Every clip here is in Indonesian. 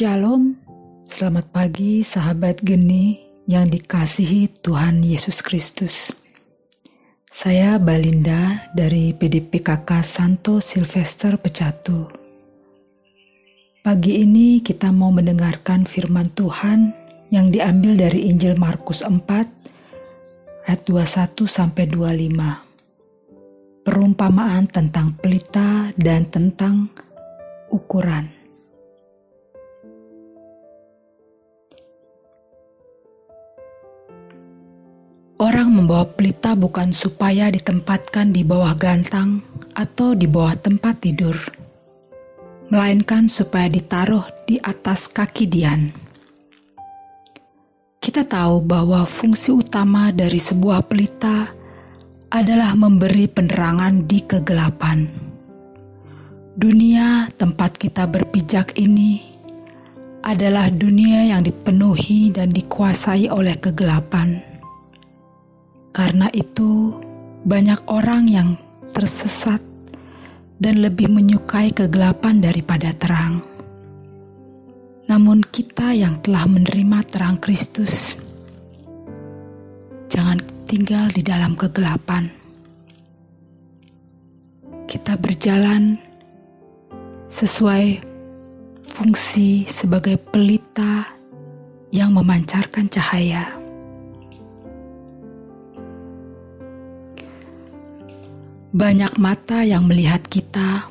Shalom, selamat pagi sahabat geni yang dikasihi Tuhan Yesus Kristus. Saya Balinda dari PDPKK Santo Silvester Pecatu. Pagi ini kita mau mendengarkan firman Tuhan yang diambil dari Injil Markus 4 ayat 21 sampai 25. Perumpamaan tentang pelita dan tentang ukuran. Orang membawa pelita bukan supaya ditempatkan di bawah gantang atau di bawah tempat tidur, melainkan supaya ditaruh di atas kaki Dian. Kita tahu bahwa fungsi utama dari sebuah pelita adalah memberi penerangan di kegelapan. Dunia tempat kita berpijak ini adalah dunia yang dipenuhi dan dikuasai oleh kegelapan karena itu, banyak orang yang tersesat dan lebih menyukai kegelapan daripada terang. Namun, kita yang telah menerima terang Kristus, jangan tinggal di dalam kegelapan. Kita berjalan sesuai fungsi sebagai pelita yang memancarkan cahaya. Banyak mata yang melihat kita,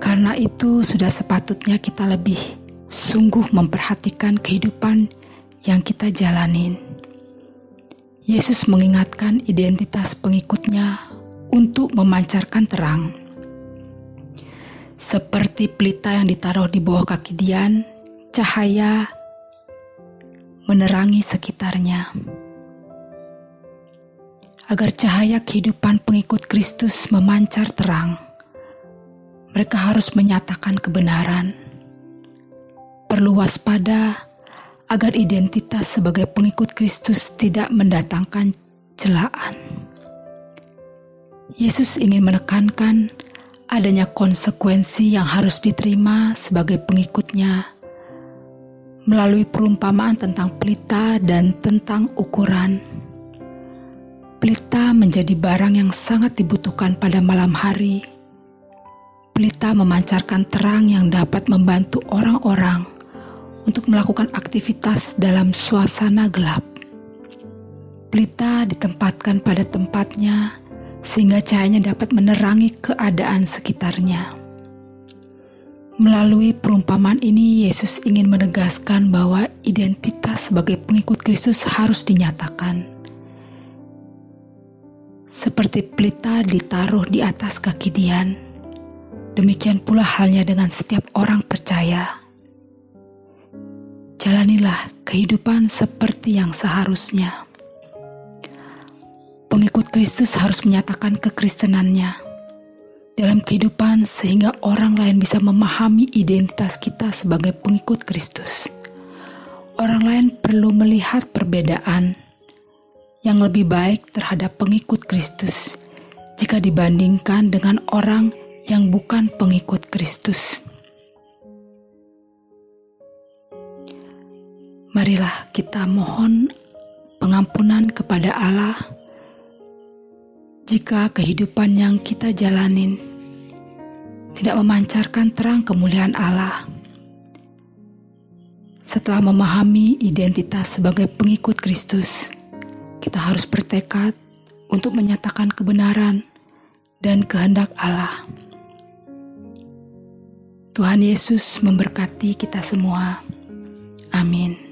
karena itu sudah sepatutnya kita lebih sungguh memperhatikan kehidupan yang kita jalanin. Yesus mengingatkan identitas pengikutnya untuk memancarkan terang. Seperti pelita yang ditaruh di bawah kaki Dian, cahaya menerangi sekitarnya agar cahaya kehidupan pengikut Kristus memancar terang. Mereka harus menyatakan kebenaran. Perlu waspada agar identitas sebagai pengikut Kristus tidak mendatangkan celaan. Yesus ingin menekankan adanya konsekuensi yang harus diterima sebagai pengikutnya melalui perumpamaan tentang pelita dan tentang ukuran. Pelita menjadi barang yang sangat dibutuhkan pada malam hari. Pelita memancarkan terang yang dapat membantu orang-orang untuk melakukan aktivitas dalam suasana gelap. Pelita ditempatkan pada tempatnya sehingga cahayanya dapat menerangi keadaan sekitarnya. Melalui perumpamaan ini, Yesus ingin menegaskan bahwa identitas sebagai pengikut Kristus harus dinyatakan seperti pelita ditaruh di atas kaki Dian. Demikian pula halnya dengan setiap orang percaya. Jalanilah kehidupan seperti yang seharusnya. Pengikut Kristus harus menyatakan kekristenannya dalam kehidupan sehingga orang lain bisa memahami identitas kita sebagai pengikut Kristus. Orang lain perlu melihat perbedaan yang lebih baik terhadap pengikut Kristus jika dibandingkan dengan orang yang bukan pengikut Kristus. Marilah kita mohon pengampunan kepada Allah jika kehidupan yang kita jalanin tidak memancarkan terang kemuliaan Allah. Setelah memahami identitas sebagai pengikut Kristus, kita harus bertekad untuk menyatakan kebenaran dan kehendak Allah. Tuhan Yesus memberkati kita semua. Amin.